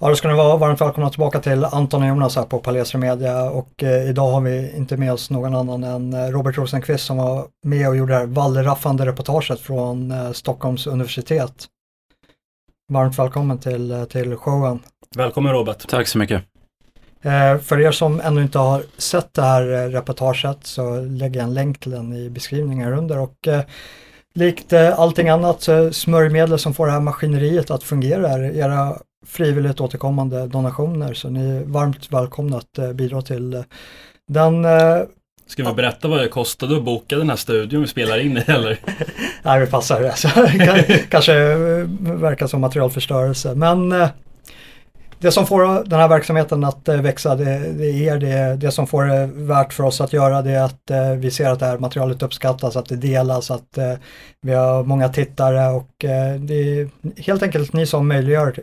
Ja, då ska ni vara varmt välkomna tillbaka till Anton och Jonas här på Palestra Media och eh, idag har vi inte med oss någon annan än eh, Robert Rosenqvist som var med och gjorde det här vallraffande reportaget från eh, Stockholms universitet. Varmt välkommen till, eh, till showen. Välkommen Robert. Tack så mycket. Eh, för er som ännu inte har sett det här eh, reportaget så lägger jag en länk till den i beskrivningen under och eh, likt allting annat smörjmedel som får det här maskineriet att fungera är era frivilligt återkommande donationer så ni är varmt välkomna att eh, bidra till eh, den eh, Ska vi berätta vad det kostade att boka den här studion vi spelar in i eller? Nej, vi passar det. Kanske verkar som materialförstörelse. Men det som får den här verksamheten att växa, det, det är det, det som får det värt för oss att göra det är att vi ser att det här materialet uppskattas, att det delas, att vi har många tittare och det är helt enkelt ni som möjliggör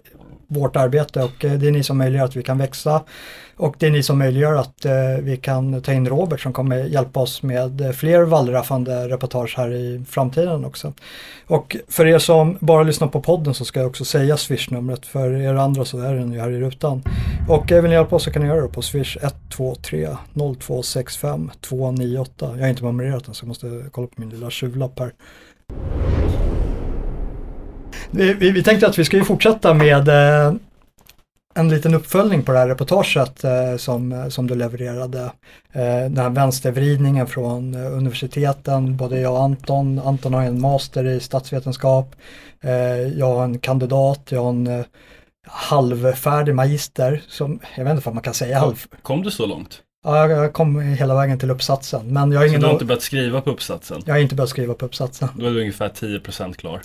vårt arbete och eh, det är ni som möjliggör att vi kan växa och det är ni som möjliggör att eh, vi kan ta in Robert som kommer hjälpa oss med eh, fler wallraffande reportage här i framtiden också. Och för er som bara lyssnar på podden så ska jag också säga swishnumret för er andra så är den ju här i rutan. Och vill ni hjälpa oss så kan ni göra det på swish 123 0265 298. Jag har inte memorerat den så jag måste kolla på min lilla tjuvlapp här. Vi, vi, vi tänkte att vi ska ju fortsätta med eh, en liten uppföljning på det här reportaget eh, som, som du levererade. Eh, den här vänstervridningen från eh, universiteten, både jag och Anton. Anton har en master i statsvetenskap. Eh, jag har en kandidat, jag har en eh, halvfärdig magister som, jag vet inte vad man kan säga halv. Kom du så långt? Ja, jag kom hela vägen till uppsatsen. Men jag har Så ingen du har inte börjat skriva på uppsatsen? jag har inte börjat skriva på uppsatsen. Då är du ungefär 10% klar.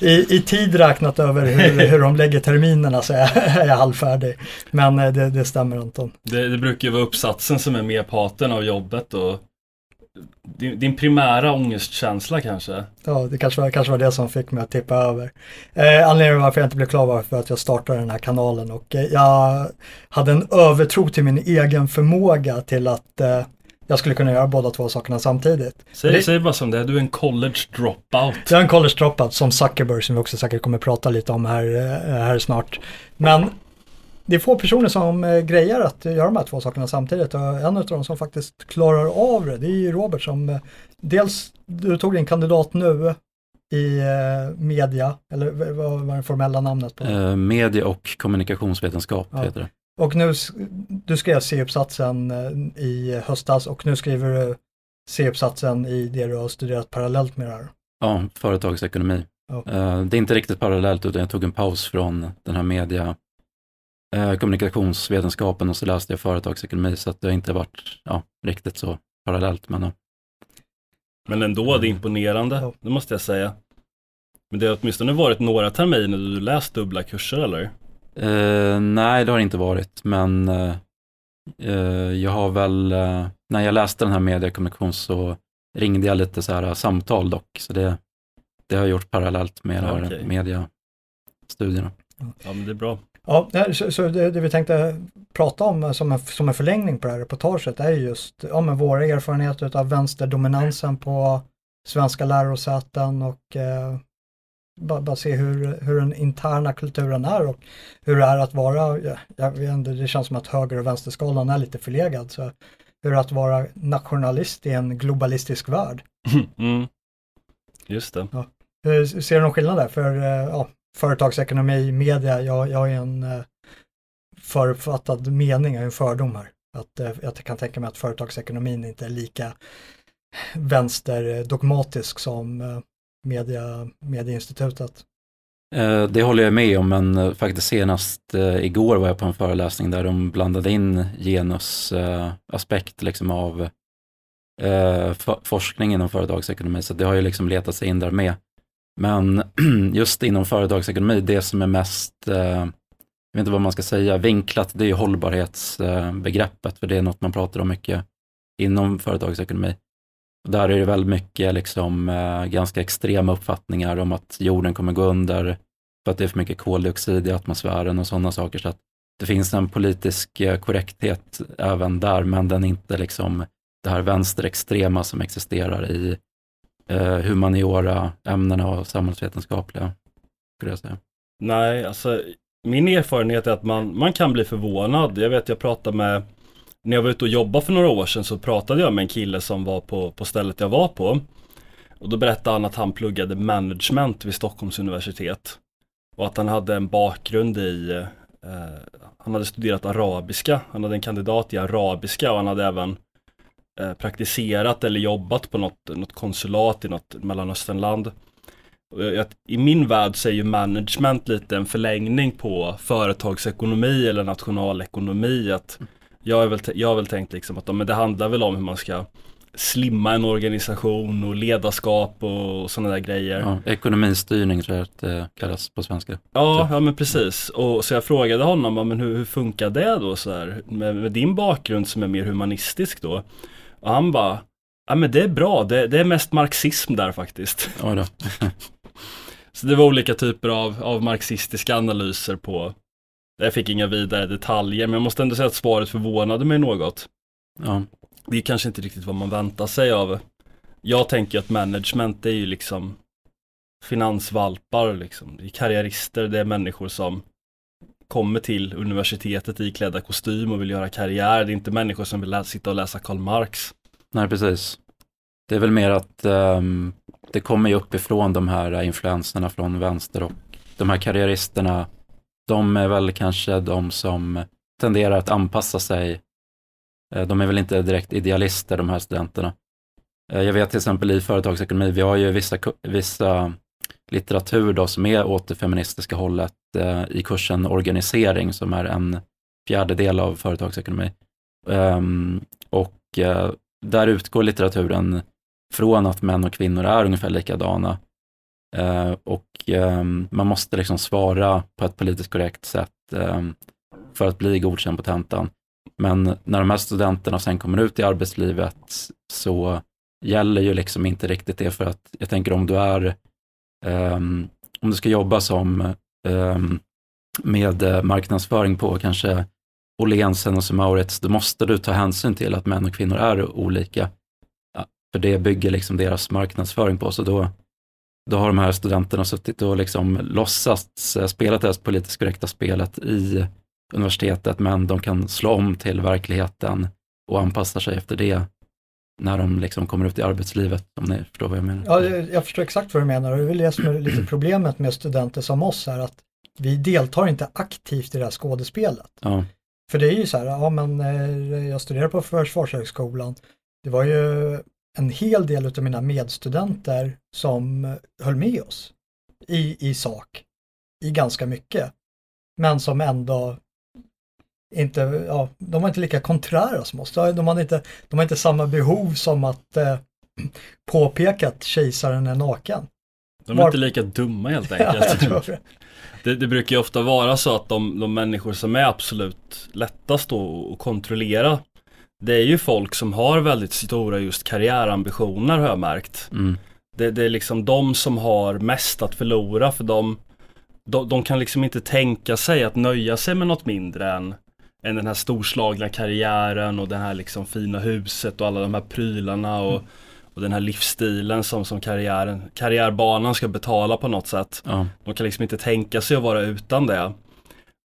I, I tid räknat över hur, hur de lägger terminerna så är jag, är jag halvfärdig. Men eh, det, det stämmer Anton. Det, det brukar ju vara uppsatsen som är merparten av jobbet och din, din primära ångestkänsla kanske? Ja, det kanske var, kanske var det som fick mig att tippa över. Eh, anledningen varför jag inte blev klar var för att jag startade den här kanalen och eh, jag hade en övertro till min egen förmåga till att eh, jag skulle kunna göra båda två sakerna samtidigt. Säg, Det- säg bara som det är, du är en college dropout. Jag är en college dropout som Zuckerberg som vi också säkert kommer prata lite om här, eh, här snart. Men det är få personer som eh, grejer att göra de här två sakerna samtidigt och en av dem som faktiskt klarar av det, det är ju Robert som eh, dels, du tog din kandidat nu i eh, media, eller vad var det formella namnet på? Eh, media och kommunikationsvetenskap Ja. heter det. Och nu, du skrev C-uppsatsen i höstas och nu skriver du C-uppsatsen i det du har studerat parallellt med det här. Ja, företagsekonomi. Ja. Det är inte riktigt parallellt utan jag tog en paus från den här media eh, kommunikationsvetenskapen och så läste jag företagsekonomi så att det har inte varit ja, riktigt så parallellt. Men, ja. Men ändå, det är imponerande, Ja. det måste jag säga. Men det har åtminstone varit några terminer du läst dubbla kurser eller? Eh, nej, det har det inte varit, men eh, eh, jag har väl, eh, när jag läste den här mediekommunikation så ringde jag lite så här samtal dock, så det, det har jag gjort parallellt med okej. mediastudierna. Ja men det är bra. Ja, så, så det, det vi tänkte prata om eh, som en, som en förlängning på det här reportaget är just ja, men våra erfarenheter av vänsterdominansen på svenska lärosäten och eh, bara, bara se hur, hur den interna kulturen är och hur det är att vara, ja, jag vet inte, det känns som att höger och vänsterskalan är lite förlegad. Så hur det är att vara nationalist i en globalistisk värld. Mm. Just det. Hur ser du någon skillnad där? För eh, ja, företagsekonomi, media, jag, jag har ju en eh, förutfattad mening, jag har en fördom här. Att eh, jag kan tänka mig att företagsekonomin inte är lika vänsterdogmatisk som eh, media, medieinstitutet. Eh, det håller jag med om, men eh, faktiskt senast eh, igår var jag på en föreläsning där de blandade in genusaspekt liksom av forskning inom företagsekonomi, så det har ju liksom letat sig in där med. Men just inom företagsekonomi, det som är mest, eh, jag vet inte vad man ska säga, vinklat, det är ju hållbarhetsbegreppet, för det är något man pratar om mycket inom företagsekonomi. Och där är det väldigt mycket liksom, eh, ganska extrema uppfattningar om att jorden kommer gå under för att det är för mycket koldioxid i atmosfären och sådana saker. Så att det finns en politisk eh, korrekthet även där, men den är inte liksom det här vänsterextrema som existerar i eh, humaniora, ämnena och samhällsvetenskapliga, skulle jag säga. Nej, alltså min erfarenhet är att man, man kan bli förvånad. Jag vet jag pratade med, när jag var ute och jobbade för några år sedan så pratade jag med en kille som var på, på stället jag var på. Och då berättade han att han pluggade management vid Stockholms universitet. Och att han hade en bakgrund i, eh, han hade studerat arabiska, han hade en kandidat i arabiska och han hade även praktiserat eller jobbat på något, något konsulat i något mellanösternland. I min värld så är ju management lite en förlängning på företagsekonomi eller nationalekonomi. Att jag, är väl, jag har väl tänkt liksom att men det handlar väl om hur man ska slimma en organisation och ledarskap och sådana där grejer. Ja, ekonomistyrning tror jag att det kallas på svenska. Ja, ja men precis. Och så jag frågade honom, men hur, hur funkar det då så här, med, med, din bakgrund som är mer humanistisk då? Och han bara, ja men det är bra, det, det är mest marxism där faktiskt. Ja, då. så det var olika typer av, av marxistiska analyser på, jag fick inga vidare detaljer, men jag måste ändå säga att svaret förvånade mig något. Ja det är kanske inte riktigt vad man väntar sig av. Jag tänker att management det är ju liksom finansvalpar, liksom. det är karriärister, det är människor som kommer till universitetet i klädda kostym och vill göra karriär. Det är inte människor som vill sitta och läsa Karl Marx. Nej, precis. Det är väl mer att um, det kommer ju uppifrån de här influenserna från vänster och de här karriäristerna, de är väl kanske de som tenderar att anpassa sig eh, de är väl inte direkt idealister de här studenterna. Eh, jag vet till exempel i företagsekonomi, vi har ju vissa, vissa litteratur då som är åt det feministiska hållet eh, i kursen organisering som är en fjärdedel av företagsekonomi. Um, och eh, där utgår litteraturen från att män och kvinnor är ungefär likadana. Uh, och um, man måste liksom svara på ett politiskt korrekt sätt um, för att bli godkänd på tentan. Men när de här studenterna sen kommer ut i arbetslivet så gäller ju liksom inte riktigt det för att jag tänker om du är, um, om du ska jobba som um, med eh, marknadsföring på kanske Åhlénsen och Maurits, då måste du ta hänsyn till att män och kvinnor är olika. Ja, för det bygger liksom deras marknadsföring på, så då, då har de här studenterna suttit och liksom låtsats eh, spela det här politiskt korrekta spelet i universitetet, men de kan slå om till verkligheten och anpassa sig efter det när de liksom kommer ut i arbetslivet, om ni förstår vad jag menar. Ja, jag förstår exakt vad du menar och det är väl det som är lite problemet med studenter som oss här, att vi deltar inte aktivt i det här skådespelet. Ja. För det är ju så här, ja men eh, jag studerar på Försvarshögskolan, det var ju en hel del av mina medstudenter som höll med oss i, i sak, i ganska mycket. Men som ändå inte, ja, de var inte lika konträra som oss. De hade inte, de har inte samma behov som att eh, påpeka att kejsaren är naken. De är Var... inte lika dumma helt enkelt. ja, det. Det, det. brukar ju ofta vara så att de, de människor som är absolut lättast att kontrollera det är ju folk som har väldigt stora just karriärambitioner har jag märkt. Mm. Det, det, är liksom de som har mest att förlora för de, de, de, kan liksom inte tänka sig att nöja sig med något mindre än än den här storslagna karriären och det här liksom fina huset och alla de här prylarna och, mm. och den här livsstilen som, som karriären, karriärbanan ska betala på något sätt. Ja. De kan liksom inte tänka sig att vara utan det.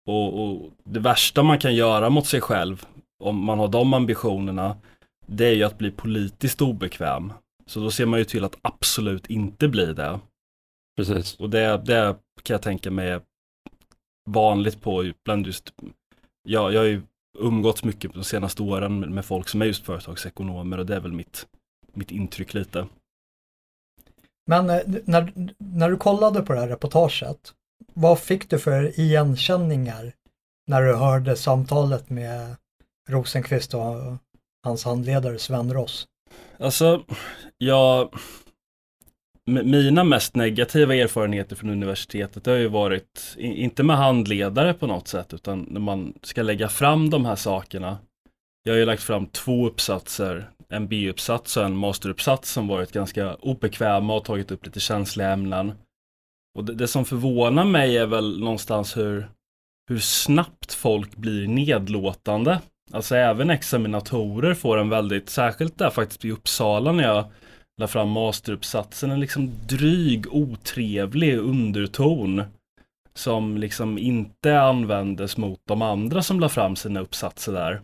Och, och, det värsta man kan göra mot sig själv om man har de ambitionerna det är ju att bli politiskt obekväm. Så då ser man ju till att absolut inte bli det. Precis. Och det, det kan jag tänka mig är vanligt på bland just ja, jag har ju umgåtts mycket de senaste åren med, med folk som är just företagsekonomer och det är väl mitt, mitt intryck lite. Men eh, när, när du kollade på det här reportaget, vad fick du för igenkänningar när du hörde samtalet med Rosenqvist och hans handledare Sven Ross? Alltså, jag, mina mest negativa erfarenheter från universitetet har ju varit, inte med handledare på något sätt, utan när man ska lägga fram de här sakerna. Jag har ju lagt fram två uppsatser, en B-uppsats och en masteruppsats som varit ganska obekväma och tagit upp lite känsliga ämnen. Och det, det som förvånar mig är väl någonstans hur, hur snabbt folk blir nedlåtande. Alltså även examinatorer får en väldigt, särskilt där faktiskt i Uppsala när jag la fram masteruppsatsen, en liksom dryg, otrevlig underton. som liksom inte användes mot de andra som la fram sina uppsatser där.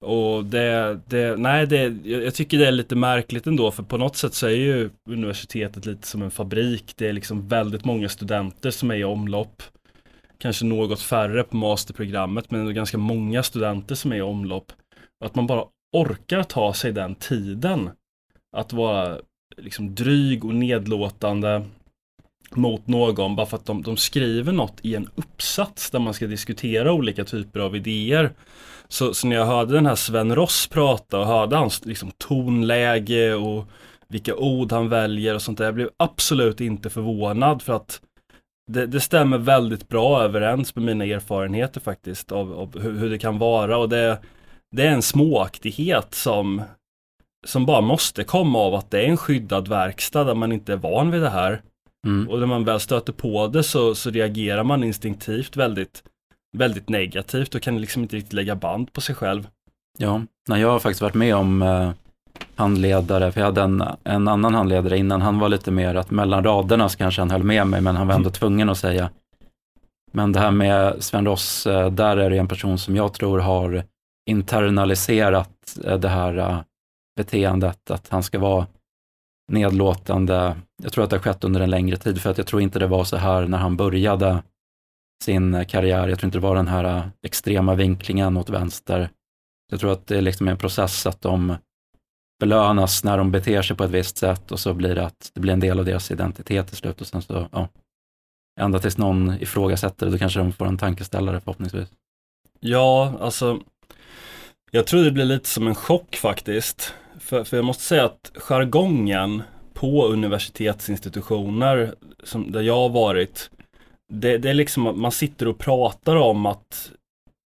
Och det, det nej det, jag tycker det är lite märkligt ändå för på något sätt så är ju universitetet lite som en fabrik. Det är liksom väldigt många studenter som är i omlopp. Kanske något färre på masterprogrammet men ändå ganska många studenter som är i omlopp. Att man bara orkar ta sig den tiden. Att vara liksom dryg och nedlåtande mot någon bara för att de, de skriver något i en uppsats där man ska diskutera olika typer av idéer. Så, så när jag hörde den här Sven Ross prata och hörde hans liksom, tonläge och vilka ord han väljer och sånt där. Jag blev absolut inte förvånad för att det, det stämmer väldigt bra överens med mina erfarenheter faktiskt av, av hur, hur, det kan vara och det, det är en småaktighet som, som bara måste komma av att det är en skyddad verkstad där man inte är van vid det här. Mm. Och när man väl stöter på det så, så reagerar man instinktivt väldigt, väldigt negativt och kan liksom inte riktigt lägga band på sig själv. Ja, nej, jag har faktiskt varit med om eh, handledare, för jag hade en, en annan handledare innan, han var lite mer att mellan raderna så kanske han höll med mig, men han var ändå mm. tvungen att säga. Men det här med Sven Ross, eh, där är det en person som jag tror har internaliserat eh, det här beteendet, att han ska vara nedlåtande. Jag tror att det har skett under en längre tid, för att jag tror inte det var så här när han började sin eh, karriär. Jag tror inte det var den här eh, extrema vinklingen åt vänster. Jag tror att det är liksom en process att de belönas när de beter sig på ett visst sätt och så blir det att det blir en del av deras identitet till slut och sen så, ja, ända tills någon ifrågasätter det, då kanske de får en tankeställare förhoppningsvis. Ja, alltså jag tror det blir lite som en chock faktiskt. För, för jag måste säga att jargongen på universitetsinstitutioner som, där jag har varit, det, det är liksom att man sitter och pratar om att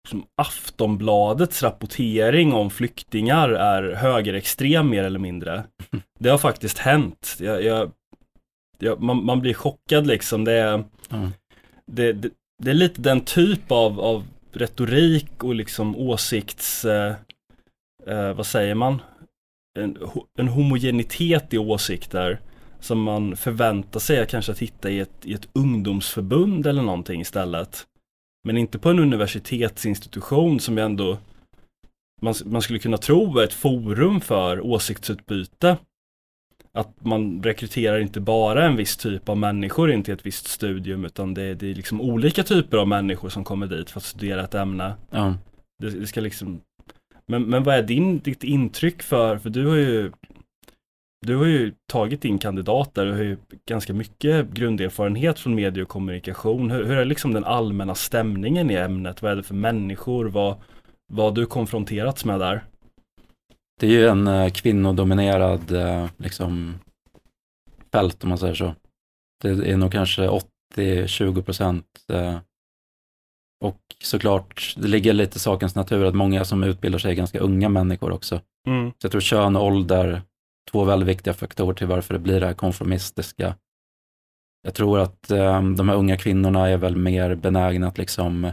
som Aftonbladets rapportering om flyktingar är högerextrem mer eller mindre. Det har faktiskt hänt. Jag, jag, jag, man, man, blir chockad liksom. Det är, mm. det, det, det, är lite den typ av, av retorik och liksom åsikts, eh, eh, vad säger man? En, en homogenitet i åsikter som man förväntar sig kanske att hitta i ett, i ett ungdomsförbund eller någonting istället. Men inte på en universitetsinstitution som ändå man, man skulle kunna tro är ett forum för åsiktsutbyte. Att man rekryterar inte bara en viss typ av människor in till ett visst studium utan det, det är liksom olika typer av människor som kommer dit för att studera ett ämne. Ja. Det, det ska liksom men, men vad är din, ditt intryck för, för du har ju du har ju tagit in kandidater och har ju ganska mycket grunderfarenhet från medie och kommunikation. Hur, hur, är liksom den allmänna stämningen i ämnet? Vad är det för människor? Vad, vad har du konfronterats med där? Det är ju en eh, kvinnodominerad eh, liksom, fält om man säger så. Det är nog kanske 80-20 procent. Eh, och såklart, det ligger lite i sakens natur att många som utbildar sig är ganska unga människor också. Mm. Så jag tror kön och ålder två väldigt viktiga faktorer till varför det blir det här konformistiska. Jag tror att eh, de här unga kvinnorna är väl mer benägna att liksom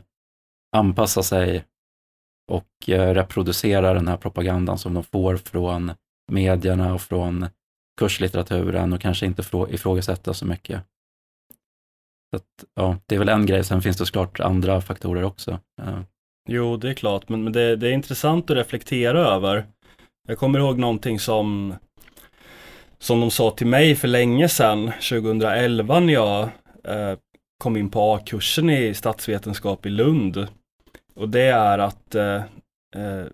anpassa sig och eh, reproducera den här propagandan som de får från medierna och från kurslitteraturen och kanske inte ifrågasätta så mycket. Så att, ja, det är väl en grej, sen finns det såklart andra faktorer också. Ja. Jo, det är klart, men, men det, det, är intressant att reflektera över. Jag kommer ihåg någonting som som de sa till mig för länge sedan, 2011 när jag eh, kom in på A-kursen i statsvetenskap i Lund. Och det är att, eh, eh,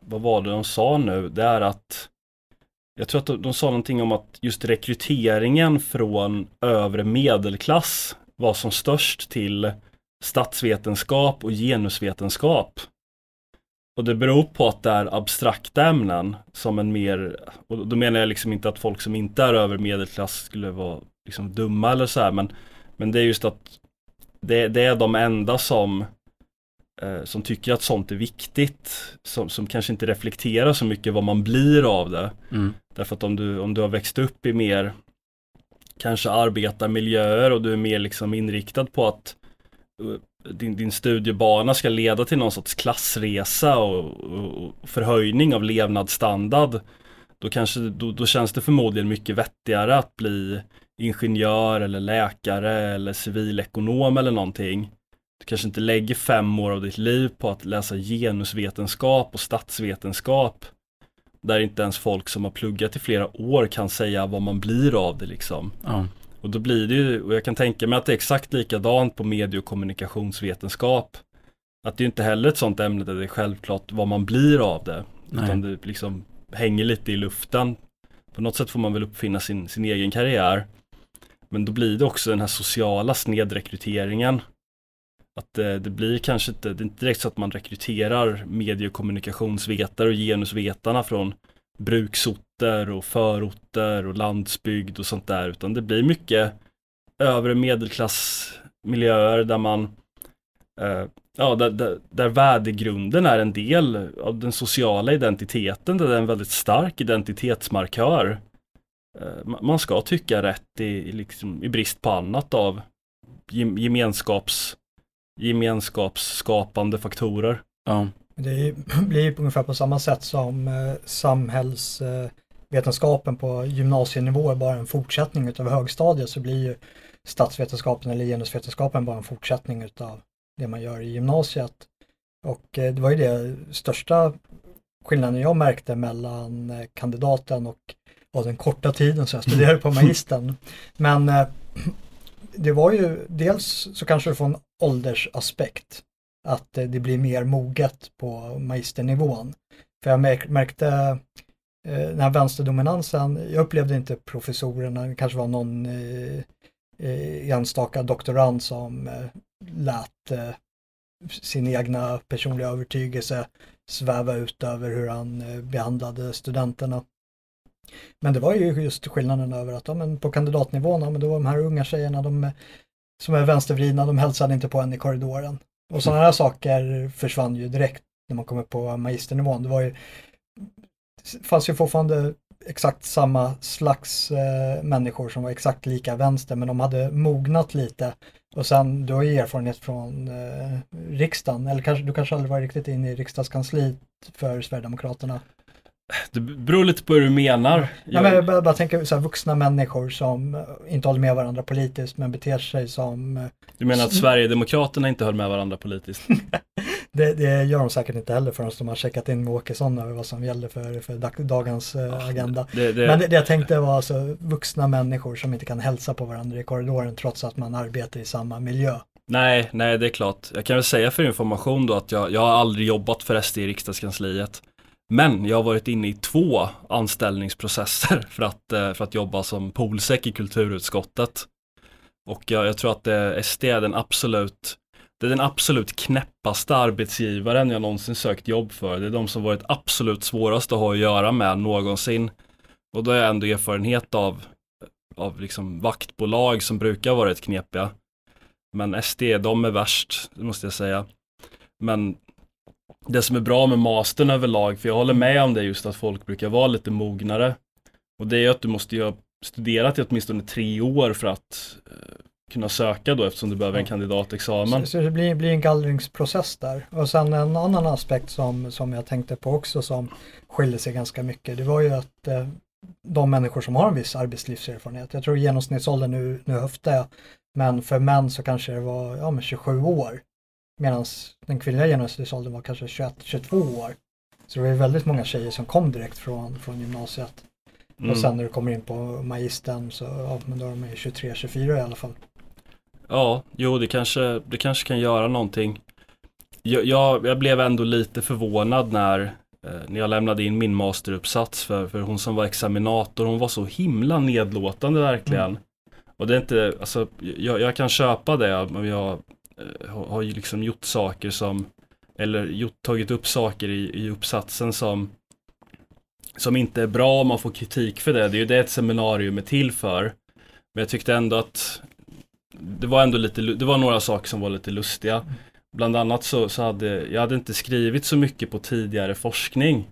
vad var det de sa nu? Det är att jag tror att de, de sa någonting om att just rekryteringen från övre medelklass var som störst till statsvetenskap och genusvetenskap. Och det beror på att det är abstrakta ämnen som en mer, och då menar jag liksom inte att folk som inte är över medelklass skulle vara liksom dumma eller så här, men, men det är just att det, det är de enda som, som tycker att sånt är viktigt, som, som kanske inte reflekterar så mycket vad man blir av det. Mm. Därför att om du, om du har växt upp i mer kanske arbetarmiljöer och du är mer liksom inriktad på att eh, din, din studiebana ska leda till någon sorts klassresa och, och, förhöjning av levnadsstandard då, kanske, då, då känns det förmodligen mycket vettigare att bli ingenjör eller läkare eller civilekonom eller någonting. Du kanske inte lägger fem år av ditt liv på att läsa genusvetenskap och statsvetenskap. Där inte ens folk som har pluggat i flera år kan säga vad man blir av det liksom. Ja. Och då blir det ju, och jag kan tänka mig att det är exakt likadant på medie och kommunikationsvetenskap. Att det är inte heller ett sånt ämne där det är självklart vad man blir av det. Nej. Utan det liksom hänger lite i luften. På något sätt får man väl uppfinna sin, sin egen karriär. Men då blir det också den här sociala snedrekryteringen. Att det, det blir kanske inte, det är inte direkt så att man rekryterar medie och kommunikationsvetare och genusvetarna från bruksorter och förorter och landsbygd och sånt där. Utan det blir mycket övre medelklassmiljöer där man eh, Ja, där, där, där värdegrunden är en del av den sociala identiteten, där det är en väldigt stark identitetsmarkör. Eh, man ska tycka rätt i, i, liksom, i brist på annat av gemenskaps, gemenskapsskapande faktorer. Ja. Det blir på ungefär på samma sätt som eh, samhällsvetenskapen på gymnasienivå är bara en fortsättning utav högstadiet så blir ju statsvetenskapen eller genusvetenskapen bara en fortsättning utav det man gör i gymnasiet. Och eh, det var ju det största skillnaden jag märkte mellan eh, kandidaten och, och den korta tiden som jag studerade på magistern. Men det var ju dels så kanske du får en åldersaspekt att eh, det blir mer moget på magisternivån. För jag märkte eh, den här vänsterdominansen, jag upplevde inte professorerna, det kanske var någon eh, enstaka doktorand som lät sin egna personliga övertygelse sväva ut över hur han behandlade studenterna. Men det var ju just skillnaden över att ja, men på kandidatnivån, ja, men då var de här unga tjejerna, de som är vänstervridna, de hälsade inte på en i korridoren. Och sådana här saker försvann ju direkt när man kommer på magisternivån. Det var ju, det fanns ju fortfarande exakt samma slags eh, människor som var exakt lika vänster, men de hade mognat lite. Och sen, du har ju erfarenhet från eh, riksdagen, eller kanske, du kanske aldrig var riktigt inne i riksdagskansliet för Sverigedemokraterna. Det beror lite på hur du menar. Ja, men jag bara, tänker så här, vuxna människor som eh, inte håller med varandra politiskt men beter sig som eh, Du menar att Sverigedemokraterna inte höll med varandra politiskt? Det, det gör de säkert inte heller förrän de har checkat in med Åkesson över vad som gäller för, för dag, dagens eh, agenda. Det, det, Men det, det jag tänkte var alltså vuxna människor som inte kan hälsa på varandra i korridoren trots att man arbetar i samma miljö. Nej, nej det är klart. Jag kan väl säga för information då att jag, jag har aldrig jobbat för SD i riksdagskansliet. Men jag har varit inne i två anställningsprocesser för att, eh, för att jobba som polsek i kulturutskottet. Och jag, jag tror att eh, SD är den absolut det är den absolut knäppaste arbetsgivaren jag någonsin sökt jobb för. Det är de som varit absolut svårast att ha att göra med någonsin. Och då har jag ändå erfarenhet av, av liksom vaktbolag som brukar vara rätt knepiga. Men SD, de är värst, det måste jag säga. Men det som är bra med mastern överlag, för jag håller med om det just att folk brukar vara lite mognare. Och det är ju att du måste ju ha studerat i åtminstone tre år för att eh, kunna söka då eftersom du behöver en kandidatexamen. Så, så det blir, blir en gallringsprocess där. Och sen en annan aspekt som, som jag tänkte på också som skiljer sig ganska mycket. Det var ju att eh, de människor som har en viss arbetslivserfarenhet, jag tror genomsnittsåldern nu, nu höftar jag, men för män så kanske det var ja, men 27 år. Medan den kvinnliga genomsnittsåldern var kanske 21-22 år. Så det var väldigt många tjejer som kom direkt från, från gymnasiet. Mm. Och sen när du kommer in på magistern så ja, men då är de ju 23-24 i alla fall. Ja, jo det kanske, det kanske kan göra någonting. Jag, jag, jag blev ändå lite förvånad när, eh, när jag lämnade in min masteruppsats för, för hon som var examinator, hon var så himla nedlåtande verkligen. Och det är inte, alltså jag, jag kan köpa det, men jag Eh, har, ju liksom gjort saker som, eller gjort, tagit upp saker i, i uppsatsen som som inte är bra, om man får kritik för det. Det är ju det ett seminarium är till för. Men jag tyckte ändå att det var ändå lite, det var några saker som var lite lustiga. Bland annat så, så hade jag hade inte skrivit så mycket på tidigare forskning.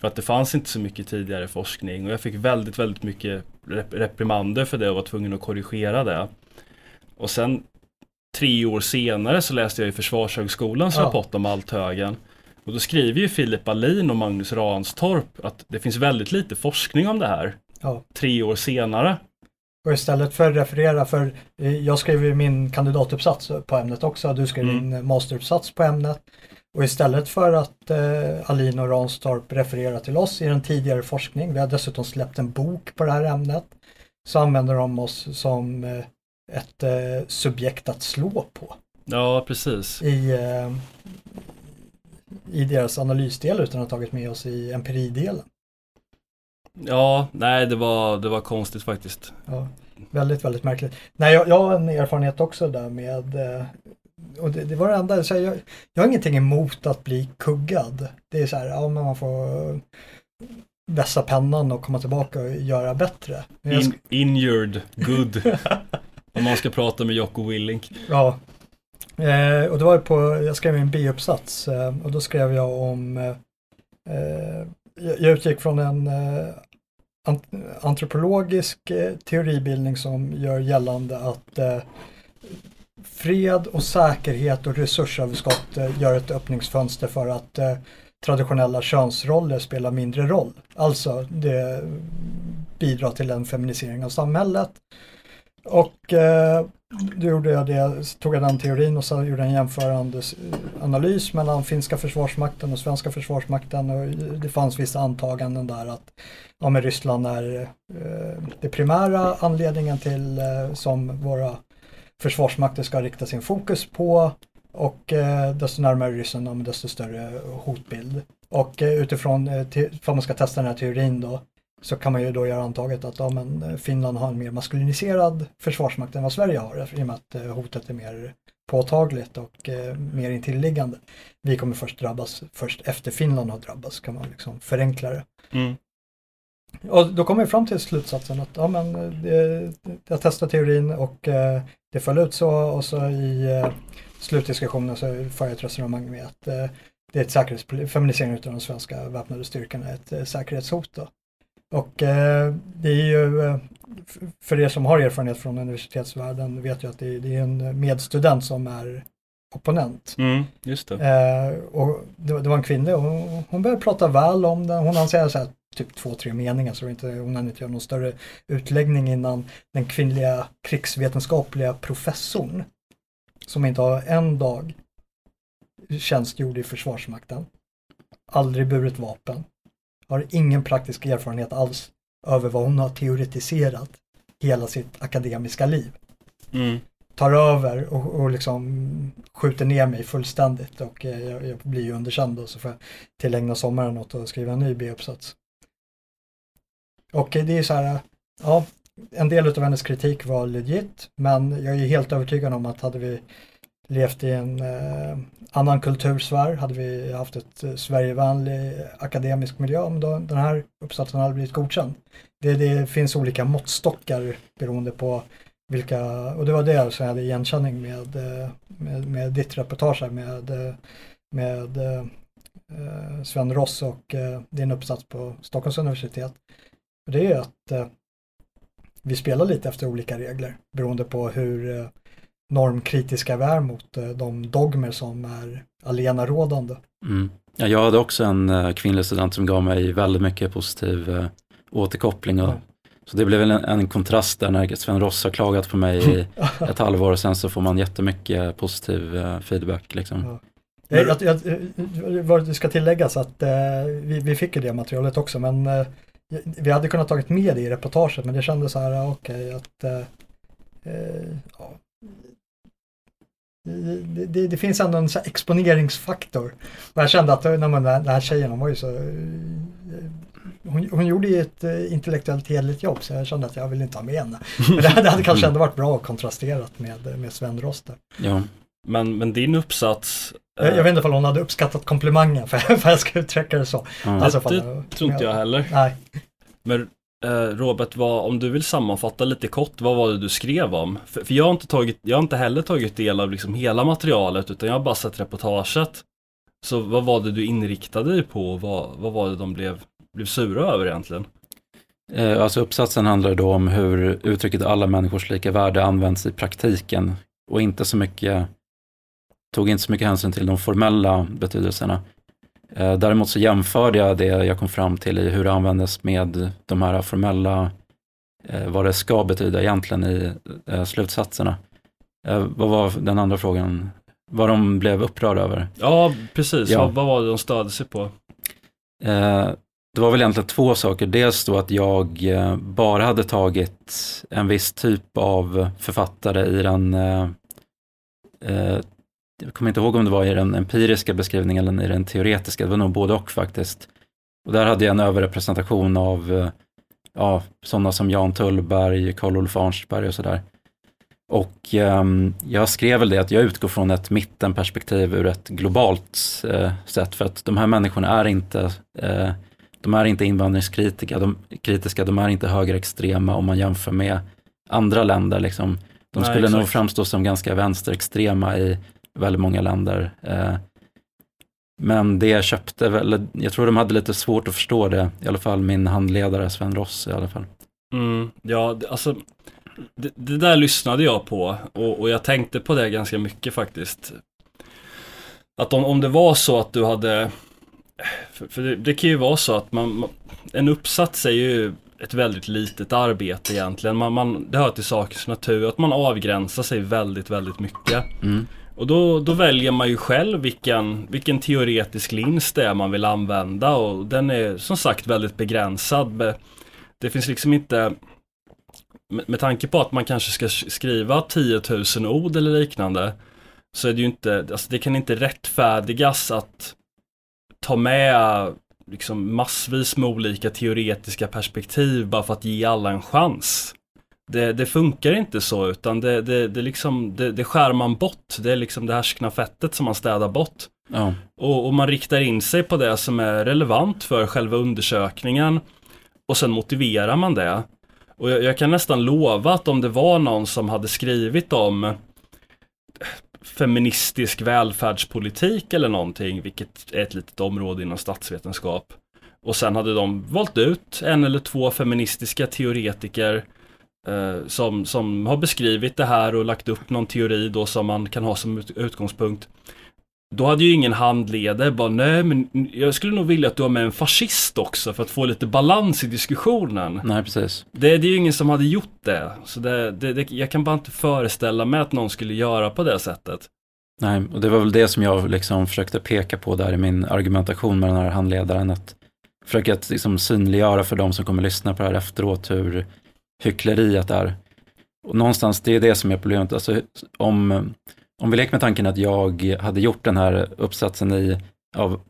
För att det fanns inte så mycket tidigare forskning och jag fick väldigt, väldigt mycket rep- reprimander för det och var tvungen att korrigera det. Och sen tre år senare så läste jag i Försvarshögskolans Ja. rapport om Althögen. Och då skriver ju Filip Alin och Magnus Ranstorp att det finns väldigt lite forskning om det här Ja. tre år senare. Och istället för att referera, för eh, jag skrev ju min kandidatuppsats på ämnet också, du skrev Mm. din masteruppsats på ämnet. Och istället för att eh, Alin och Ranstorp refererar till oss i den tidigare forskning, vi har dessutom släppt en bok på det här ämnet, så använder de oss som eh, ett eh, subjekt att slå på Ja, precis. i, eh, i deras analysdel utan att ha tagit med oss i empiridelen. Ja, nej det var, det var konstigt faktiskt. Ja, väldigt, väldigt märkligt. Nej, jag, jag har en erfarenhet också där med eh, och det, det var det enda, så jag, jag har ingenting emot att bli kuggad. Det är så här, ja men man får vässa pennan och komma tillbaka och göra bättre. In, injured, good. Om man ska prata med Jocko Willink. ja. Eh, och det var ju på, jag skrev en biuppsats eh, och då skrev jag om, eh, eh, jag jag utgick från en eh, ant- antropologisk eh, teoribildning som gör gällande att eh, fred och säkerhet och resursöverskott eh, gör ett öppningsfönster för att eh, traditionella könsroller spelar mindre roll. Alltså det bidrar till en feminisering av samhället. Och eh, då gjorde jag det, tog jag den teorin och så gjorde jag en jämförande analys mellan finska försvarsmakten och svenska försvarsmakten och det fanns vissa antaganden där att ja, men Ryssland är eh, det primära anledningen till eh, som våra försvarsmakter ska rikta sin fokus på och eh, desto närmare ryssen, desto större hotbild. Och eh, utifrån, eh, för man ska testa den här teorin då, så kan man ju då göra antaget att ja, men eh, Finland har en mer maskuliniserad försvarsmakt än vad Sverige har i och med att eh, hotet är mer påtagligt och eh, mer intilliggande. Vi kommer först drabbas först efter Finland har drabbats kan man liksom förenkla det. Mm. Och då kommer jag fram till slutsatsen att ja, men, eh, det, jag testade teorin och eh, det föll ut så och så i eh, slutdiskussionen så får jag ett resonemang med att eh, det är ett säkerhets- feminisering av de svenska väpnade styrkorna är ett eh, säkerhetshot. Då. Och eh, det är ju, eh, för er som har erfarenhet från universitetsvärlden vet ju att det, det är en medstudent som är opponent. Mm, just det. Eh, och det, var- det var en kvinna och hon, hon började prata väl om den. Hon hann säga så här, typ två, tre meningar så inte, hon hann inte göra någon större utläggning innan den kvinnliga krigsvetenskapliga professorn som inte har en dag tjänstgjord i Försvarsmakten, aldrig burit vapen, har ingen praktisk erfarenhet alls över vad hon har teoretiserat hela sitt akademiska liv Mm. tar över och, och liksom skjuter ner mig fullständigt och eh, jag, jag blir ju underkänd och så får jag tillägna sommaren åt att skriva en ny B-uppsats. Och eh, det är så här, ja, en del av hennes kritik var legit, men jag är helt övertygad om att hade vi levt i en eh, annan kultursfär, hade vi haft ett eh, Sverigevänlig akademisk miljö, men då, den här uppsatsen hade blivit godkänd. Det, det finns olika måttstockar beroende på vilka, och det var det som jag hade igenkänning med, eh, med, med ditt reportage här med, eh, med eh, eh, Sven Ross och eh, din uppsats på Stockholms universitet. Och det är att eh, vi spelar lite efter olika regler beroende på hur eh, normkritiska vi är mot eh, de dogmer som är allenarådande. Mm. Ja, jag hade också en eh, kvinnlig student som gav mig väldigt mycket positiv eh, återkoppling. Och, Ja. Så det blev en, en kontrast där när Sven Ross har klagat på mig i ett halvår och sen så får man jättemycket positiv feedback. Liksom. Ja. Jag, jag, jag, det ska tilläggas att eh, vi, vi fick ju det materialet också men eh, vi hade kunnat tagit med det i reportaget men det kändes så här, okej att eh, eh, ja. Det, det, det finns ändå en så här exponeringsfaktor. Och jag kände att eh, när man, den här tjejen, hon var ju så eh, hon, hon gjorde ju ett eh, intellektuellt hederligt jobb så jag kände att jag ville inte ha med henne. Men det hade, det hade kanske ändå varit bra kontrasterat med, med Sven Roster. Ja. Men, men din uppsats, eh, Jag, jag vet inte om hon hade uppskattat komplimangen för, för jag ska uttrycka det så. Ja. Alltså, det fan, tror inte jag heller. Nej, Men eh, Eh, Robert, vad, om du vill sammanfatta lite kort, vad var det du skrev om? För, för jag, har inte tagit, jag har inte heller tagit del av liksom hela materialet, utan jag har bara sett reportaget. Så vad var det du inriktade dig på? Vad, vad var det de blev, blev sura över egentligen? Eh, alltså uppsatsen handlar då om hur uttrycket alla människors lika värde används i praktiken och inte så mycket, tog inte så mycket hänsyn till de formella betydelserna. Eh, Däremot så jämförde jag det jag kom fram till i hur det användes med de här formella eh, vad det ska betyda egentligen i eh, slutsatserna. Vad var den andra frågan? Vad de blev upprörda över? Ja, precis. Ja. Vad, vad var det de stödde sig på? Det var väl egentligen två saker. Dels då att jag bara hade tagit en viss typ av författare i den, jag kommer inte ihåg om det var i den empiriska beskrivningen eller i den teoretiska, det var nog både och faktiskt. Och där hade jag en överrepresentation av eh, ja, sådana som Jan Tullberg, Karl-Olof Arnstberg och sådär. Och ehm, jag skrev väl det att jag utgår från ett mittenperspektiv ur ett globalt eh, sätt för att de här människorna är inte eh, de är inte invandringskritiska, de, kritiska, de är inte högerextrema om man jämför med andra länder. Liksom. De Nej, skulle nog exakt. framstå som ganska vänsterextrema i väldigt många länder. Eh, men det jag köpte, väl, jag tror de hade lite svårt att förstå det, i alla fall min handledare Sven Ross i alla fall. Mm, ja, alltså det, det där lyssnade jag på och, och jag tänkte på det ganska mycket faktiskt. Att om, om det var så att du hade, för, för det, det kan ju vara så att man, man, en uppsats är ju ett väldigt litet arbete egentligen. Man, man, det hör till sakens natur att man avgränsar sig väldigt, väldigt mycket. Mm. Och då, då väljer man ju själv vilken, vilken teoretisk lins det är man vill använda och den är som sagt väldigt begränsad. Det finns liksom inte, med, med tanke på att man kanske ska skriva 10 000 ord eller liknande, så är det ju inte, alltså det kan inte rättfärdigas att ta med liksom massvis med olika teoretiska perspektiv bara för att ge alla en chans. Det, det funkar inte så utan det, det, det, liksom, det, det skär man bort. Det är liksom det härskna fettet som man städar bort. Ja, Och, och man riktar in sig på det som är relevant för själva undersökningen. Och sen motiverar man det. Och jag, jag kan nästan lova att om det var någon som hade skrivit om feministisk välfärdspolitik eller någonting, vilket är ett litet område inom statsvetenskap. Och sen hade de valt ut en eller två feministiska teoretiker eh, som, som har beskrivit det här och lagt upp någon teori då som man kan ha som ut, utgångspunkt. Då hade ju ingen handledare bara, nej men jag skulle nog vilja att du har med en fascist också för att få lite balans i diskussionen. nej precis. Det, det är ju ingen som hade gjort det. Så det, det, det, jag kan bara inte föreställa mig att någon skulle göra på det sättet. Nej, och det var väl det som jag liksom försökte peka på där i min argumentation med den här handledaren. Att försöka att liksom synliggöra för de som kommer lyssna på det här efteråt hur hyckleriet är. Och någonstans, det är det som är problemet. Alltså, om, om vi leker med tanken att jag hade gjort den här uppsatsen i, av,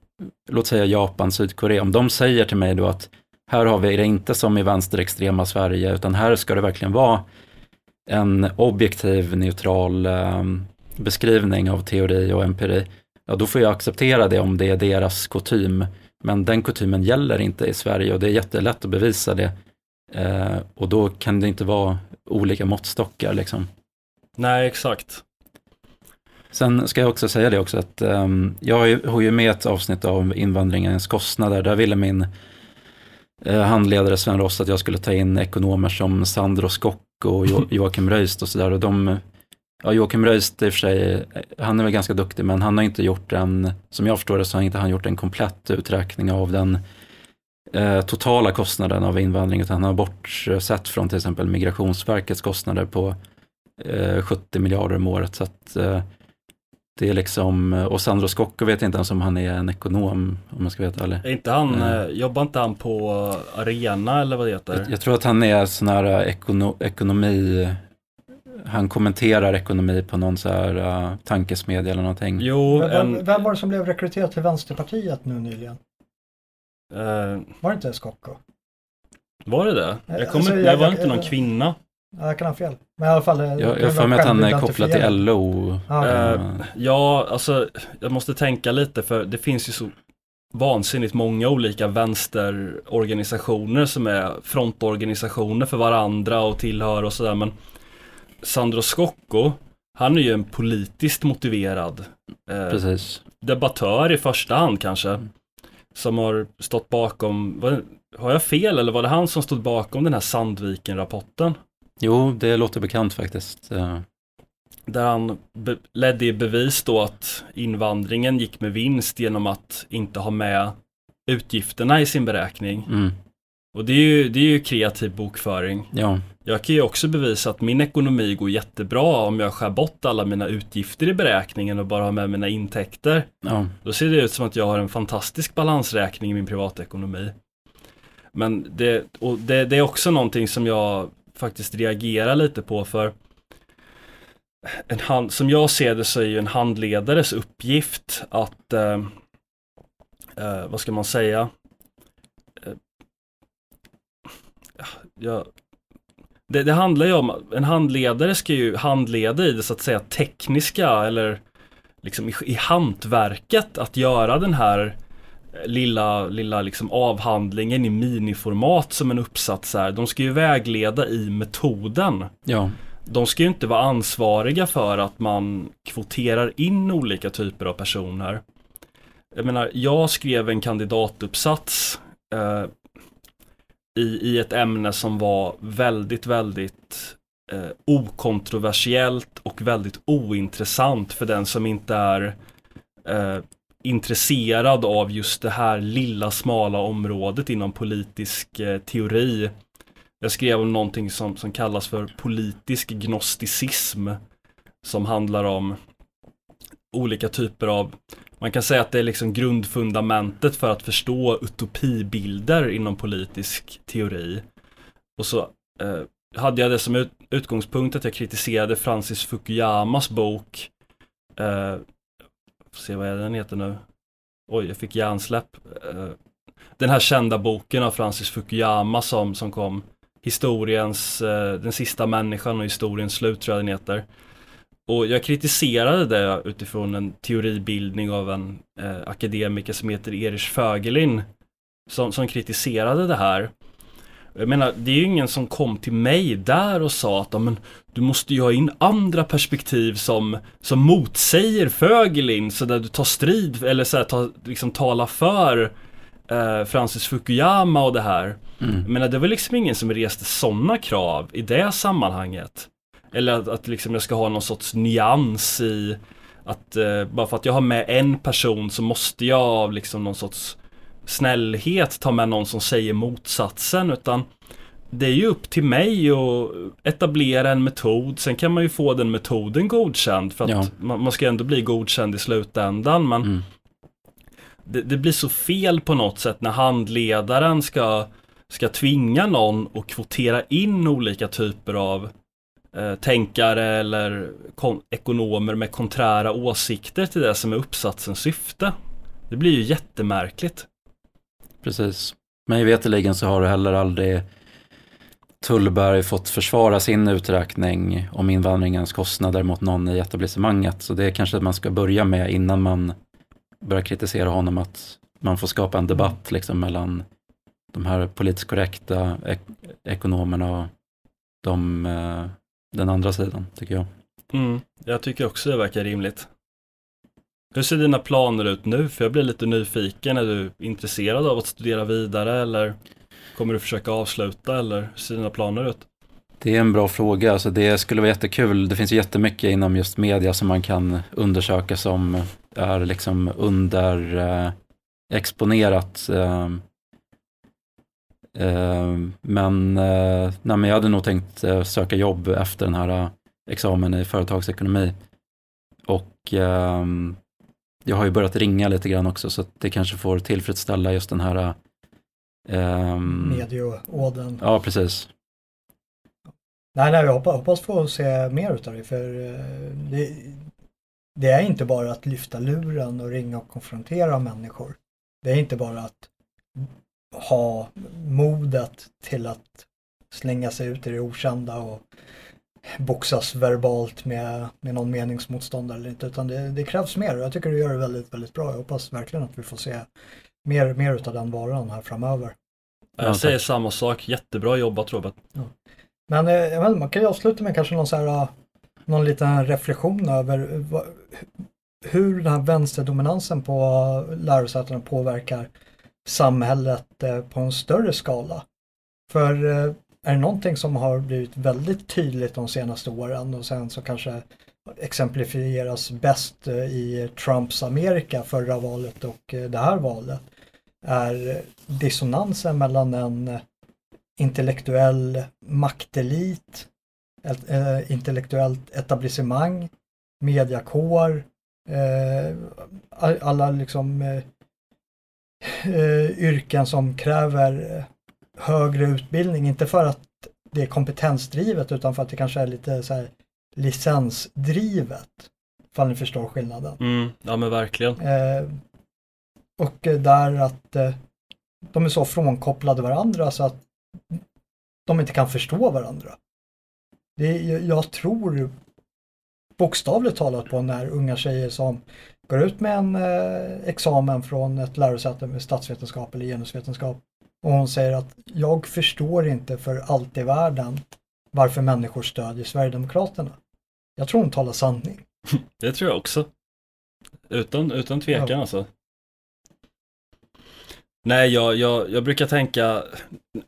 låt säga Japan, Sydkorea. Om de säger till mig då att här har vi det inte som i vänsterextrema Sverige, utan här ska det verkligen vara en objektiv, neutral eh, beskrivning av teori och empiri, ja då får jag acceptera det om det är deras kutym. Men den kutymen gäller inte i Sverige och det är jättelätt att bevisa det. Eh, och då kan det inte vara olika måttstockar liksom. Nej, exakt. Sen ska jag också säga det också att ehm, jag har ju, har ju med ett avsnitt av invandringens kostnader. Där ville min eh, handledare Sven Ross att jag skulle ta in ekonomer som Sandro Skock och jo, Joakim Röist och sådär. Och de, ja, Joakim Röist i och för sig, han är väl ganska duktig men han har inte gjort en, som jag förstår det så har inte han gjort en komplett uträkning av den totala kostnaden av invandring utan han har bortsett från till exempel Migrationsverkets kostnader på eh, 70 miljarder om året. Så att, eh, det är liksom, och Sandro Scocco vet inte ens om han är en ekonom, om man ska veta ärlig. Är inte han, eh, jobbar inte han på Arena eller vad det heter? Jag, jag tror att han är sån här eh, ekono, ekonomi, han kommenterar ekonomi på någon så här uh, tankesmedja eller någonting. Jo, Vem, en... vem var det som blev rekryterad till Vänsterpartiet nu nyligen? Eh, Var det inte Skocko? var det det? Eh, Jag kommer alltså, jag- det var jag- inte någon jag- kvinna. Ja, jag kan ha fel. Men i alla fall. Jag jag har för mig att han är kopplad till LO. Ja, Eh, Eh, Ja, alltså jag måste tänka lite för det finns ju så vansinnigt många olika vänsterorganisationer som är frontorganisationer för varandra och tillhör och sådär men Sandro Scocco, han är ju en politiskt motiverad eh, debattör i första hand kanske. Som har stått bakom, var, har jag fel eller var det han som stod bakom den här Sandviken-rapporten? Jo, det låter bekant faktiskt. Eh, Där han ledde i bevis då att invandringen gick med vinst genom att inte ha med utgifterna i sin beräkning. Mm. Och det är, ju, det är ju kreativ bokföring. Ja, Jag kan ju också bevisa att min ekonomi går jättebra om jag skär bort alla mina utgifter i beräkningen och bara har med mina intäkter. ja, Då ser det ut som att jag har en fantastisk balansräkning i min privatekonomi. Men det, och det, det är också någonting som jag faktiskt reagerar lite på för en hand, som jag ser det så är ju en handledares uppgift att, eh, eh, vad ska man säga, eh, ja, det, det handlar ju om, en handledare ska ju handleda i det så att säga tekniska eller liksom i, i hantverket att göra den här lilla, lilla liksom avhandlingen i miniformat som en uppsats är. De ska ju vägleda i metoden. ja, De ska ju inte vara ansvariga för att man kvoterar in olika typer av personer. Jag menar, jag skrev en kandidatuppsats eh, i, i ett ämne som var väldigt, väldigt eh, okontroversiellt och väldigt ointressant för den som inte är eh, intresserad av just det här lilla smala området inom politisk eh, teori. Jag skrev om någonting som, som kallas för politisk gnosticism. Som handlar om olika typer av, man kan säga att det är liksom grundfundamentet för att förstå utopibilder inom politisk teori. Och så eh, hade jag det som ut, utgångspunkt att jag kritiserade Francis Fukuyamas bok eh, får se vad är den heter nu. Oj, jag fick hjärnsläpp. Eh, den här kända boken av Francis Fukuyama som, som kom Historiens, eh, den sista människan och historiens slut tror jag den heter. Och jag kritiserade det utifrån en teoribildning av en eh, akademiker som heter Erich Fögelin. Som, som kritiserade det här. Jag menar, det är ju ingen som kom till mig där och sa att men, du måste ju ha in andra perspektiv som, som motsäger Fögelin så där du tar strid eller så här, ta, liksom tala för eh, Francis Fukuyama och det här. mm, Jag menar, det var liksom ingen som reste sådana krav i det sammanhanget. Eller att, att liksom jag ska ha någon sorts nyans i att eh, bara för att jag har med en person så måste jag av liksom någon sorts snällhet ta med någon som säger motsatsen utan det är ju upp till mig att etablera en metod. Sen kan man ju få den metoden godkänd för att Ja. man, man ska ändå bli godkänd i slutändan. Men mm, det, det blir så fel på något sätt när handledaren ska, ska tvinga någon att kvotera in olika typer av eh, tänkare eller ekonomer med konträra åsikter till det som är uppsatsens syfte. Det blir ju jättemärkligt. precis. Mig veterligen så har det heller aldrig Tullberg fått försvara sin uträkning om invandringens kostnader mot någon i etablissemanget. Så det kanske man ska börja med innan man börjar kritisera honom att man får skapa en debatt liksom mellan de här politiskt korrekta ek- ekonomerna och de, eh, den andra sidan, tycker jag. Mm, jag tycker också det verkar rimligt. Hur ser dina planer ut nu? För jag blir lite nyfiken. Är du intresserad av att studera vidare eller kommer du försöka avsluta eller hur ser dina planer ut? Det är en bra fråga. Alltså det skulle vara jättekul. Det finns jättemycket inom just media som man kan undersöka som är liksom under eh, exponerat. Eh, men, eh, nej, men jag hade nog tänkt eh, söka jobb efter den här eh, examen i företagsekonomi. Och eh, jag har ju börjat ringa lite grann också så att det kanske får tillfredsställa just den här eh, Medieådern. Ja, precis. Nej, nej, jag hoppas, hoppas få se mer utav det för eh, det, det är inte bara att lyfta luren och ringa och konfrontera människor. Det är inte bara att ha modet till att slänga sig ut i det okända och boxas verbalt med, med någon meningsmotståndare eller inte utan det, det krävs mer och jag tycker du gör det väldigt, väldigt bra. Jag hoppas verkligen att vi får se mer, mer utav den varan här framöver. Ja, Jag säger samma sak. Jättebra jobbat Robert. Men eh, jag vet, man kan ju avsluta med kanske någon, så här, eh, någon liten reflektion över eh, hur den här vänsterdominansen på lärosätena påverkar samhället eh, på en större skala. För eh, är det någonting som har blivit väldigt tydligt de senaste åren och sen så kanske exemplifieras bäst eh, i Trumps Amerika förra valet och det här valet är dissonansen mellan en intellektuell maktelit, ett, intellektuellt etablissemang, mediakår, alla liksom eh, yrken som kräver eh, högre utbildning, inte för att det är kompetensdrivet utan för att det kanske är lite så här licensdrivet. Ifall ni förstår skillnaden. Mm, ja men verkligen. Eh, och där att eh, de är så frånkopplade varandra så att de inte kan förstå varandra. Det, jag tror bokstavligt talat på när unga tjejer som går ut med en eh, examen från ett lärosäte med statsvetenskap eller genusvetenskap och hon säger att jag förstår inte för allt i världen varför människor stödjer Sverigedemokraterna. Jag tror hon talar sanning. Det tror jag också. Utan, utan tvekan ja. alltså. Nej, jag, jag, jag brukar tänka,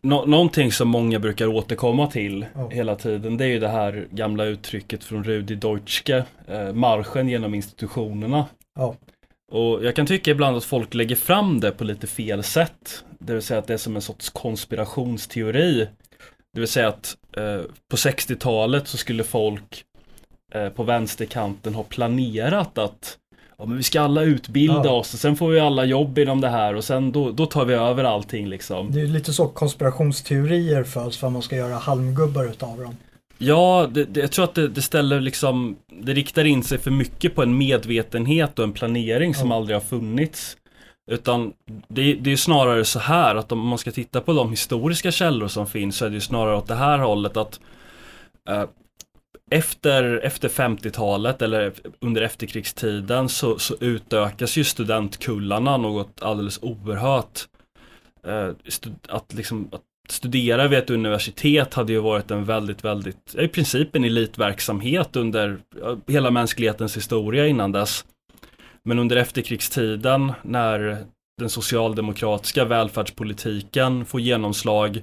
no, någonting som många brukar återkomma till oh. hela tiden, det är ju det här gamla uttrycket från Rudi Deutschke, eh, marschen genom institutionerna. Oh. Och jag kan tycka ibland att folk lägger fram det på lite fel sätt. Det vill säga att det är som en sorts konspirationsteori. Det vill säga att eh, på 60-talet så skulle folk eh, på vänsterkanten ha planerat att ja, men vi ska alla utbilda ja. oss och sen får vi alla jobb inom det här och sen då, då tar vi över allting liksom. Det är lite så konspirationsteorier föds för att man ska göra halmgubbar utav dem. Ja, det, det, jag tror att det, det, ställer liksom, det riktar in sig för mycket på en medvetenhet och en planering som ja. aldrig har funnits. Utan det, det är snarare så här att om man ska titta på de historiska källor som finns så är det ju snarare åt det här hållet att eh, efter, efter 50-talet eller under efterkrigstiden så, så utökas ju studentkullarna något alldeles oerhört. Eh, att, liksom, att studera vid ett universitet hade ju varit en väldigt, väldigt, i princip en elitverksamhet under hela mänsklighetens historia innan dess. Men under efterkrigstiden när den socialdemokratiska välfärdspolitiken får genomslag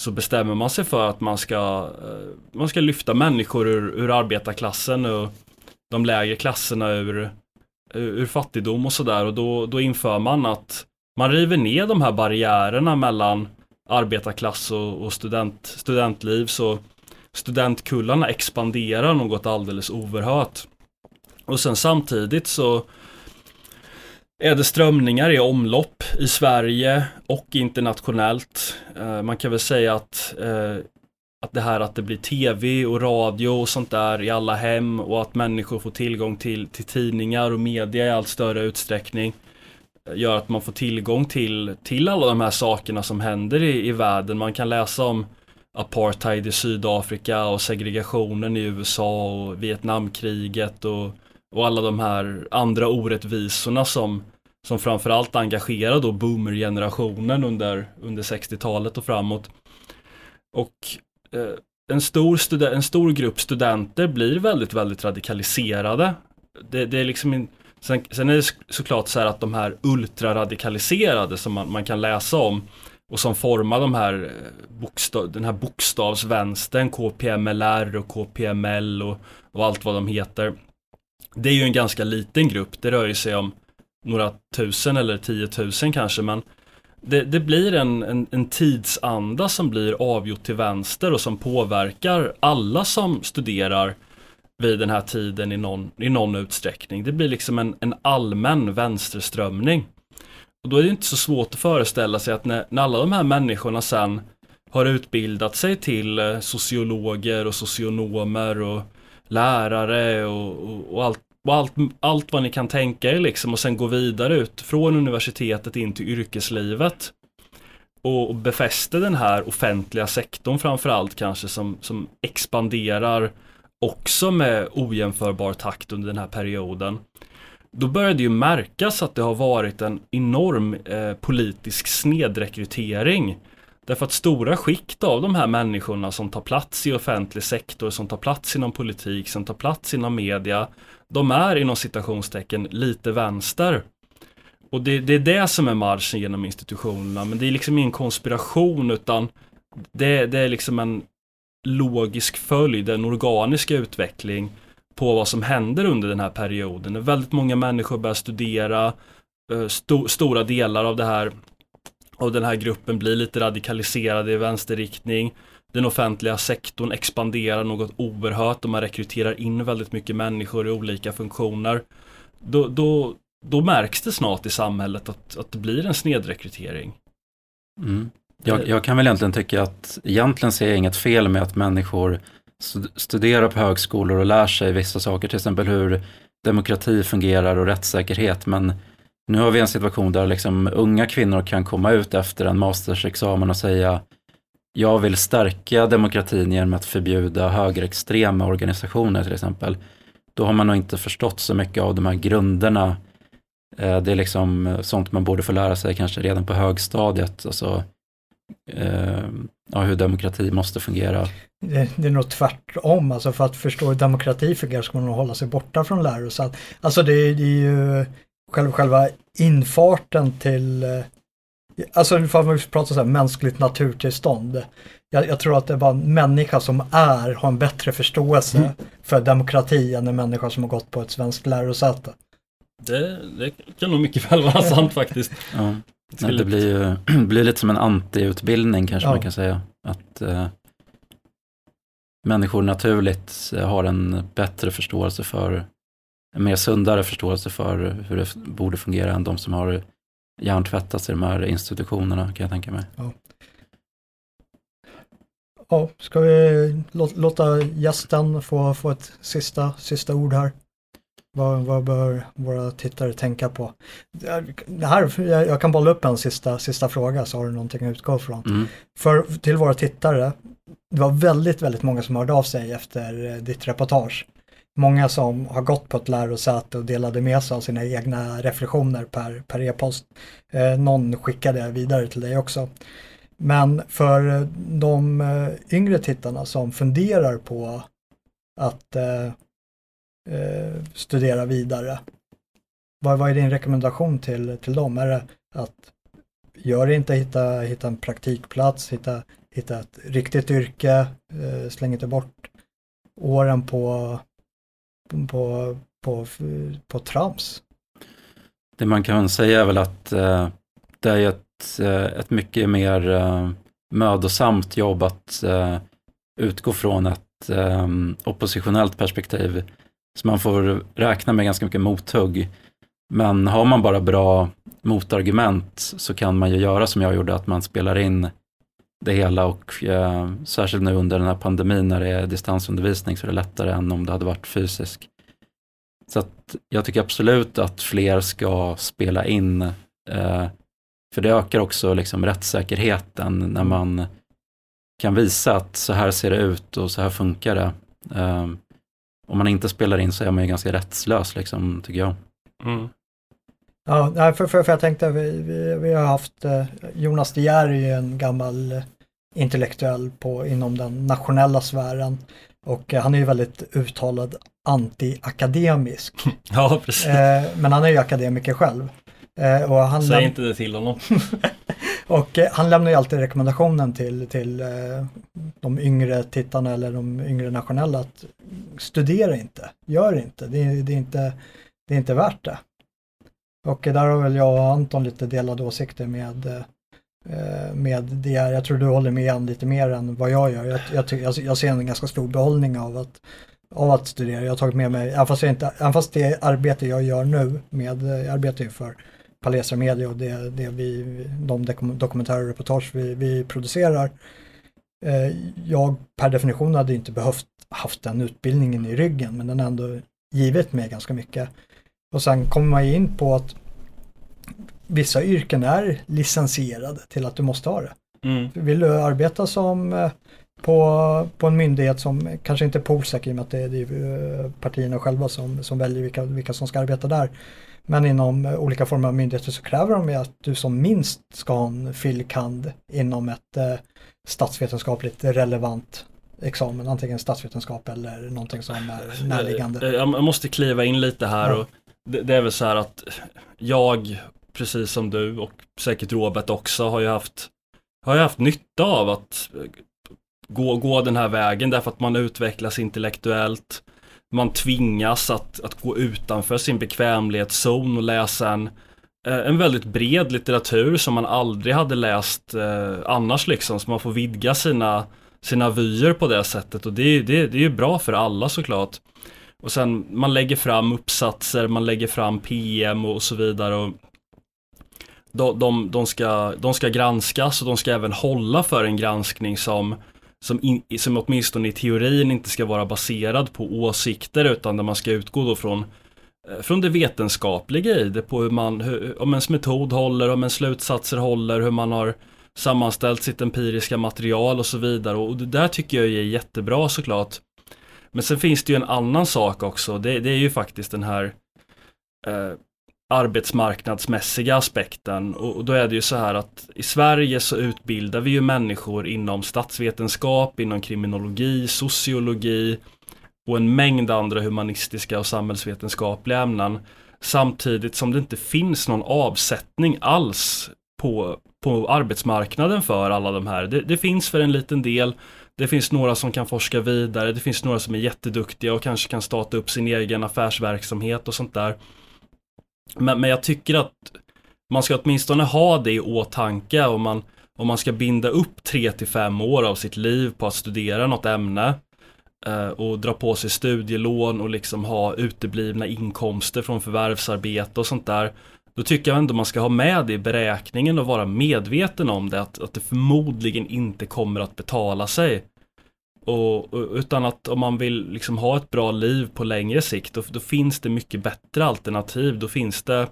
så bestämmer man sig för att man ska, eh, man ska lyfta människor ur, ur arbetarklassen och de lägre klasserna ur, ur fattigdom och sådär och då, då inför man att man river ner de här barriärerna mellan arbetarklass och, och student, studentliv så studentkullarna expanderar något alldeles oerhört. Och sen samtidigt så är det strömningar i omlopp i Sverige och internationellt. Eh, man kan väl säga att, eh, att det här att det blir tv och radio och sånt där i alla hem och att människor får tillgång till, till tidningar och media i allt större utsträckning eh, gör att man får tillgång till, till alla de här sakerna som händer i, i världen. Man kan läsa om apartheid i Sydafrika och segregationen i USA och Vietnamkriget och och alla de här andra orättvisorna som, som framförallt engagerar då boomer-generationen under, under 60-talet och framåt. Och eh, en, stor en stor grupp studenter blir väldigt, väldigt radikaliserade. Det, det är liksom en, sen, sen, är det såklart så här att de här ultraradikaliserade som man, man kan läsa om och som formar de här eh, bokstav, den här bokstavsvänstern, KPMLR och KPML och, och allt vad de heter. Det är ju en ganska liten grupp, det rör ju sig om några tusen eller tiotusen kanske men det, det blir en, en, en, tidsanda som blir avgjort till vänster och som påverkar alla som studerar vid den här tiden i någon, i någon utsträckning. Det blir liksom en, en allmän vänsterströmning. Och då är det inte så svårt att föreställa sig att när, när alla de här människorna sen har utbildat sig till eh, sociologer och socionomer och lärare och, och, och allt, och allt, allt vad ni kan tänka er liksom och sen gå vidare ut från universitetet in till yrkeslivet. Och befäster den här offentliga sektorn framförallt kanske som, som expanderar också med ojämförbar takt under den här perioden. Då började det ju märkas att det har varit en enorm eh, politisk snedrekrytering Därför att stora skikt av de här människorna som tar plats i offentlig sektor, som tar plats inom politik, som tar plats inom media, de är inom citationstecken lite vänster. Och det, det, är det som är marschen genom institutionerna, men det är liksom ingen konspiration utan det, det är liksom en logisk följd, en organisk utveckling på vad som händer under den här perioden. Väldigt många människor börjar studera, eh, st stora delar av det här av den här gruppen blir lite radikaliserade i vänsterriktning. Den offentliga sektorn expanderar något oerhört och man rekryterar in väldigt mycket människor i olika funktioner. Då, då, då märks det snart i samhället att, att det blir en snedrekrytering. Mm. Jag, jag, kan väl egentligen tycka att egentligen ser jag inget fel med att människor studerar på högskolor och lär sig vissa saker, till exempel hur demokrati fungerar och rättssäkerhet. Men nu har vi en situation där liksom unga kvinnor kan komma ut efter en mastersexamen och säga jag vill stärka demokratin genom att förbjuda högerextrema organisationer till exempel. Då har man nog inte förstått så mycket av de här grunderna. Eh, det är liksom eh, sånt man borde få lära sig kanske redan på högstadiet. Alltså, eh, ja, hur demokrati måste fungera. Det, det, är nog tvärtom, alltså för att förstå hur demokrati fungerar ska man nog hålla sig borta från lärosätet. Alltså det, det är ju själva, själva infarten till eh, Alltså för man pratar så här, mänskligt naturtillstånd. Jag, jag, tror att det är bara en människa som är, har en bättre förståelse mm. för demokrati än en människa som har gått på ett svenskt lärosäte. Det, det kan nog mycket väl vara sant faktiskt. Ja. Det, det blir ju blir lite som en antiutbildning kanske ja. man kan säga. Att eh, människor naturligt har en bättre förståelse för, en mer sundare förståelse för hur det borde fungera än de som har hjärntvättats i de här institutionerna kan jag tänka mig. Ja. Ja, ska vi låta gästen få, få ett sista, sista ord här? Vad, vad bör våra tittare tänka på? Det här, jag kan bolla upp en sista, sista fråga så har du någonting att utgå från. Mm. För till våra tittare, det var väldigt, väldigt många som hörde av sig efter eh, ditt reportage. Många som har gått på ett lärosäte och delade med sig av sina egna reflektioner per, per e-post. Eh, någon skickade vidare till dig också. Men för de eh, yngre tittarna som funderar på att eh, eh, studera vidare. Vad, vad är din rekommendation till, till dem? Är det att gör det inte, hitta, hitta en praktikplats, hitta, hitta ett riktigt yrke, eh, släng inte bort åren på, på, på, på trams. Det man kan säga är väl att eh, det är ett, eh, ett mycket mer eh, mödosamt jobb att eh, utgå från ett eh, oppositionellt perspektiv så man får räkna med ganska mycket mothugg. Men har man bara bra motargument så kan man ju göra som jag gjorde, att man spelar in det hela och eh, särskilt nu under den här pandemin när det är distansundervisning så är det lättare än om det hade varit fysisk. Så att jag tycker absolut att fler ska spela in, eh, för det ökar också liksom rättssäkerheten när man kan visa att så här ser det ut och så här funkar det. Eh, om man inte spelar in så är man ju ganska rättslös liksom, tycker jag. Mm. Ja, för, för, för jag tänkte, vi, vi, vi har haft, eh, Jonas De Geer är ju en gammal eh, intellektuell på, inom den nationella sfären och eh, han är ju väldigt uttalad anti-akademisk. Ja, precis. men han är ju akademiker själv. och han Säg inte det till honom. Och eh, han lämnar ju alltid rekommendationen till, till eh, de yngre tittarna eller de yngre nationella att studera inte, gör inte, det, det, är inte, det är inte värt det. Och där har väl jag och Anton lite delade åsikter med eh, med det. Jag tror du håller med om lite mer än vad jag gör. Jag, jag, jag, jag ser en ganska stor behållning av att, av att studera. Jag har tagit med mig, även fast, jag inte, även fast det arbete jag gör nu med, jag arbetar ju för Palestra Media och det, det vi, de dokumentärer och reportage vi, vi producerar. Eh, jag per definition hade inte behövt haft den utbildningen i ryggen men den har ändå givit mig ganska mycket. Och sen kommer man in på att vissa yrken är licensierade till att du måste ha det. Mm. Vill du arbeta som eh, på, på en myndighet som kanske inte är polsäker i och med att det är, det är partierna själva som, som väljer vilka, vilka som ska arbeta där. Men inom olika former av myndigheter så kräver de att du som minst ska ha en filkand inom ett eh, statsvetenskapligt relevant examen, antingen statsvetenskap eller någonting som är närliggande. Jag måste kliva in lite här ja. och det, det, är väl så här att jag, precis som du och säkert Robert också, har ju haft, har ju haft nytta av att gå, gå den här vägen därför att man utvecklas intellektuellt man tvingas att, att gå utanför sin bekvämlighetszon och läsa en eh, en väldigt bred litteratur som man aldrig hade läst eh, annars liksom. Så man får vidga sina, sina vyer på det sättet och det, det, det är ju bra för alla såklart. Och sen man lägger fram uppsatser, man lägger fram PM och så vidare. Och de, de, de, ska, de ska granskas och de ska även hålla för en granskning som, som, in, som åtminstone i teorin inte ska vara baserad på åsikter utan där man ska utgå då från eh, från det vetenskapliga i det på hur man, hur, om ens metod håller, om ens slutsatser håller, hur man har sammanställt sitt empiriska material och så vidare och det där tycker jag är jättebra såklart. Men sen finns det ju en annan sak också, det, det är ju faktiskt den här eh, arbetsmarknadsmässiga aspekten och, då är det ju så här att i Sverige så utbildar vi ju människor inom statsvetenskap, inom kriminologi, sociologi och en mängd andra humanistiska och samhällsvetenskapliga ämnen samtidigt som det inte finns någon avsättning alls på, på arbetsmarknaden för alla de här. Det, det finns för en liten del det finns några som kan forska vidare, det finns några som är jätteduktiga och kanske kan starta upp sin egen affärsverksamhet och sånt där. Men, men jag tycker att man ska åtminstone ha det i åtanke om man, om man ska binda upp 3 till 5 år av sitt liv på att studera något ämne eh, och dra på sig studielån och liksom ha uteblivna inkomster från förvärvsarbete och sånt där. Då tycker jag ändå man ska ha med det i beräkningen och vara medveten om det, att, att det förmodligen inte kommer att betala sig. Och, utan att om man vill liksom ha ett bra liv på längre sikt, då, då, finns det mycket bättre alternativ. Då finns det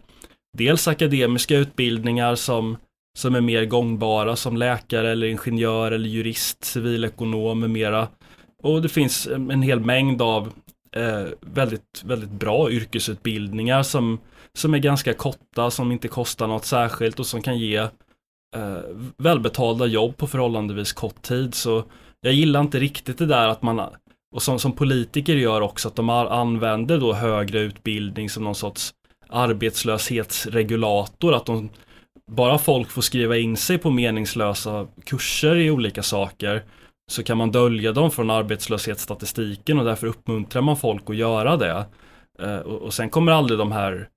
dels akademiska utbildningar som, som är mer gångbara som läkare eller ingenjör eller jurist, civilekonom med mera. Och det finns en hel mängd av eh, väldigt, väldigt bra yrkesutbildningar som, som är ganska korta, som inte kostar något särskilt och som kan ge eh, välbetalda jobb på förhållandevis kort tid. Så jag gillar inte riktigt det där att man, och som, som politiker gör också, att de använder då högre utbildning som någon sorts arbetslöshetsregulator, att de bara folk får skriva in sig på meningslösa kurser i olika saker så kan man dölja dem från arbetslöshetsstatistiken och därför uppmuntrar man folk att göra det. Eh, och sen kommer aldrig de här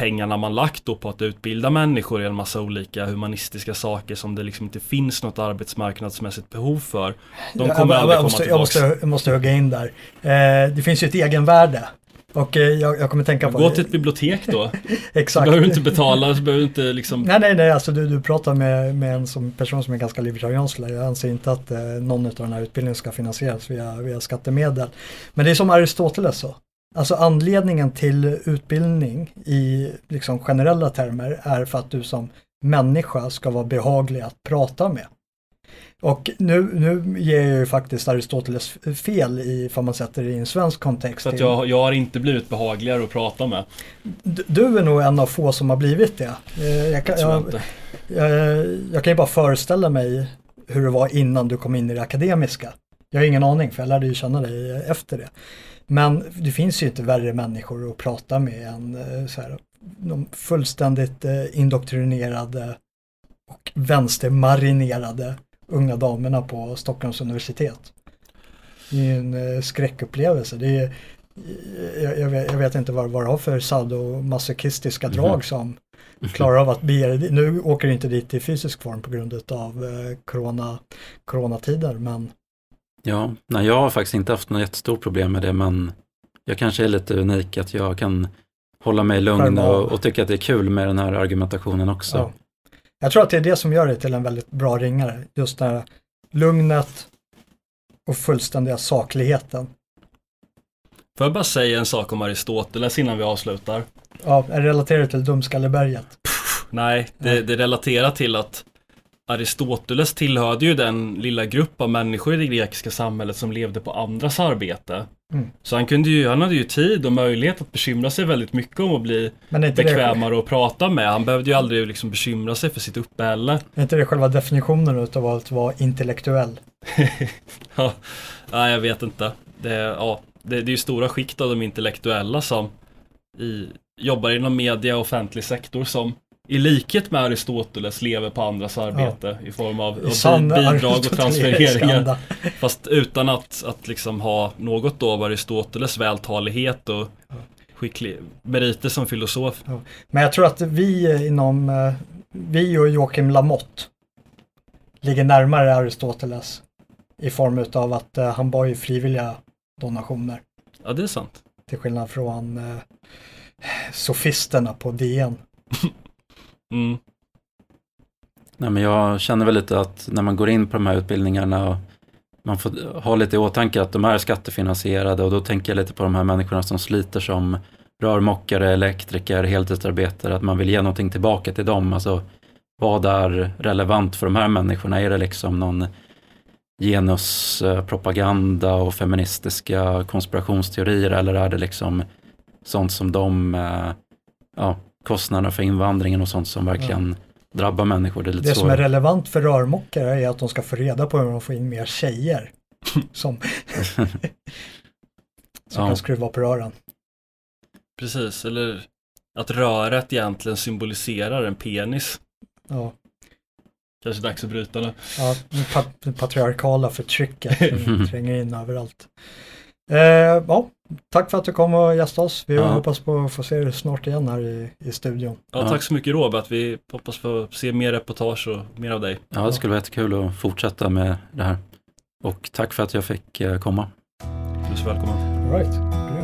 pengarna man lagt då på att utbilda människor i en massa olika humanistiska saker som det liksom inte finns något arbetsmarknadsmässigt behov för. De kommer ja, aldrig komma måste, tillbaka. Jag måste, jag måste hugga in där. Eh, det finns ju ett egenvärde. Och eh, jag, jag, kommer tänka på... Gå till ett bibliotek då. Exakt. Så behöver du inte betala, så behöver du inte liksom... Nej, nej, nej, alltså du, du pratar med, med en som, person som är ganska libertariansk. Jag anser inte att eh, någon av den här utbildningen ska finansieras via, via skattemedel. Men det är som Aristoteles sa. Alltså anledningen till utbildning i liksom generella termer är för att du som människa ska vara behaglig att prata med. Och nu, nu ger jag ju faktiskt Aristoteles fel i, om man sätter det i en svensk kontext. Så att jag, jag har inte blivit behagligare att prata med. Du, du är nog en av få som har blivit det. Eh, jag kan, jag, jag, jag kan ju bara föreställa mig hur det var innan du kom in i det akademiska. Jag har ingen aning för jag lärde ju känna dig efter det. Men det finns ju inte värre människor att prata med än eh, så här, de fullständigt eh, indoktrinerade och vänstermarinerade unga damerna på Stockholms universitet. Det är en eh, skräckupplevelse. Det är, jag, jag, vet, jag vet inte vad, vad det har för sadomasochistiska mm. drag som klarar av att bege Nu åker det inte dit i fysisk form på grund av eh, corona, coronatider men Ja, nej, jag har faktiskt inte haft något jättestort problem med det, men jag kanske är lite unik att jag kan hålla mig lugn och, och tycka att det är kul med den här argumentationen också. Ja. Jag tror att det är det som gör det till en väldigt bra ringare, just det här lugnet och fullständiga sakligheten. Får jag bara säga en sak om Aristoteles innan vi avslutar? Ja, är det relaterat till Dumskalleberget? Nej, det, det relaterar till att Aristoteles tillhörde ju den lilla grupp av människor i det grekiska samhället som levde på andras arbete. Mm. Så han kunde ju, han hade ju tid och möjlighet att bekymra sig väldigt mycket om att bli bekvämare att prata med. Han behövde ju aldrig liksom bekymra sig för sitt uppehälle. Är inte det själva definitionen utav att vara intellektuell? ja, nej, jag vet inte. Det, ja, det, det är ju stora skikt av de intellektuella som i, jobbar inom media och offentlig sektor som i likhet med Aristoteles lever på andras arbete ja. i form av, av bidrag och transfereringar. Fast utan att, att liksom ha något då av Aristoteles vältalighet och skicklig, meriter som filosof. Men jag tror att vi inom, eh, vi och Joakim Lamotte ligger närmare Aristoteles i form av att eh, han var ju frivilliga donationer. Ja, det är sant. Till skillnad från eh, sofisterna på DN. Mm. Nej, men jag känner väl lite att när man går in på de här utbildningarna man får ha lite i åtanke att de är skattefinansierade och då tänker jag lite på de här människorna som sliter som rörmokare, elektriker, heltidsarbetare, att man vill ge någonting tillbaka till dem. Alltså, vad är relevant för de här människorna? Är det liksom någon genuspropaganda och feministiska konspirationsteorier eller är det liksom sånt som de, eh, ja, kostnaderna för invandringen och sånt som verkligen ja. drabbar människor? Det, är lite det som är relevant för rörmokare är att de ska få reda på hur de får in mer tjejer som, som ja. kan skruva på rören. Precis, eller att röret egentligen symboliserar en penis. Ja. Kanske dags att bryta nu. Ja, det patriarkala förtrycket tränger in överallt. Eh, ja, tack för att du kom och gästade oss. Vi ja. hoppas på att få se dig snart igen här i, i studion. Ja, tack så mycket Robert. Vi hoppas få se mer reportage och mer av dig. Ja, det skulle vara jättekul att fortsätta med det här. Och tack för att jag fick eh, komma. Du är så välkommen. All right.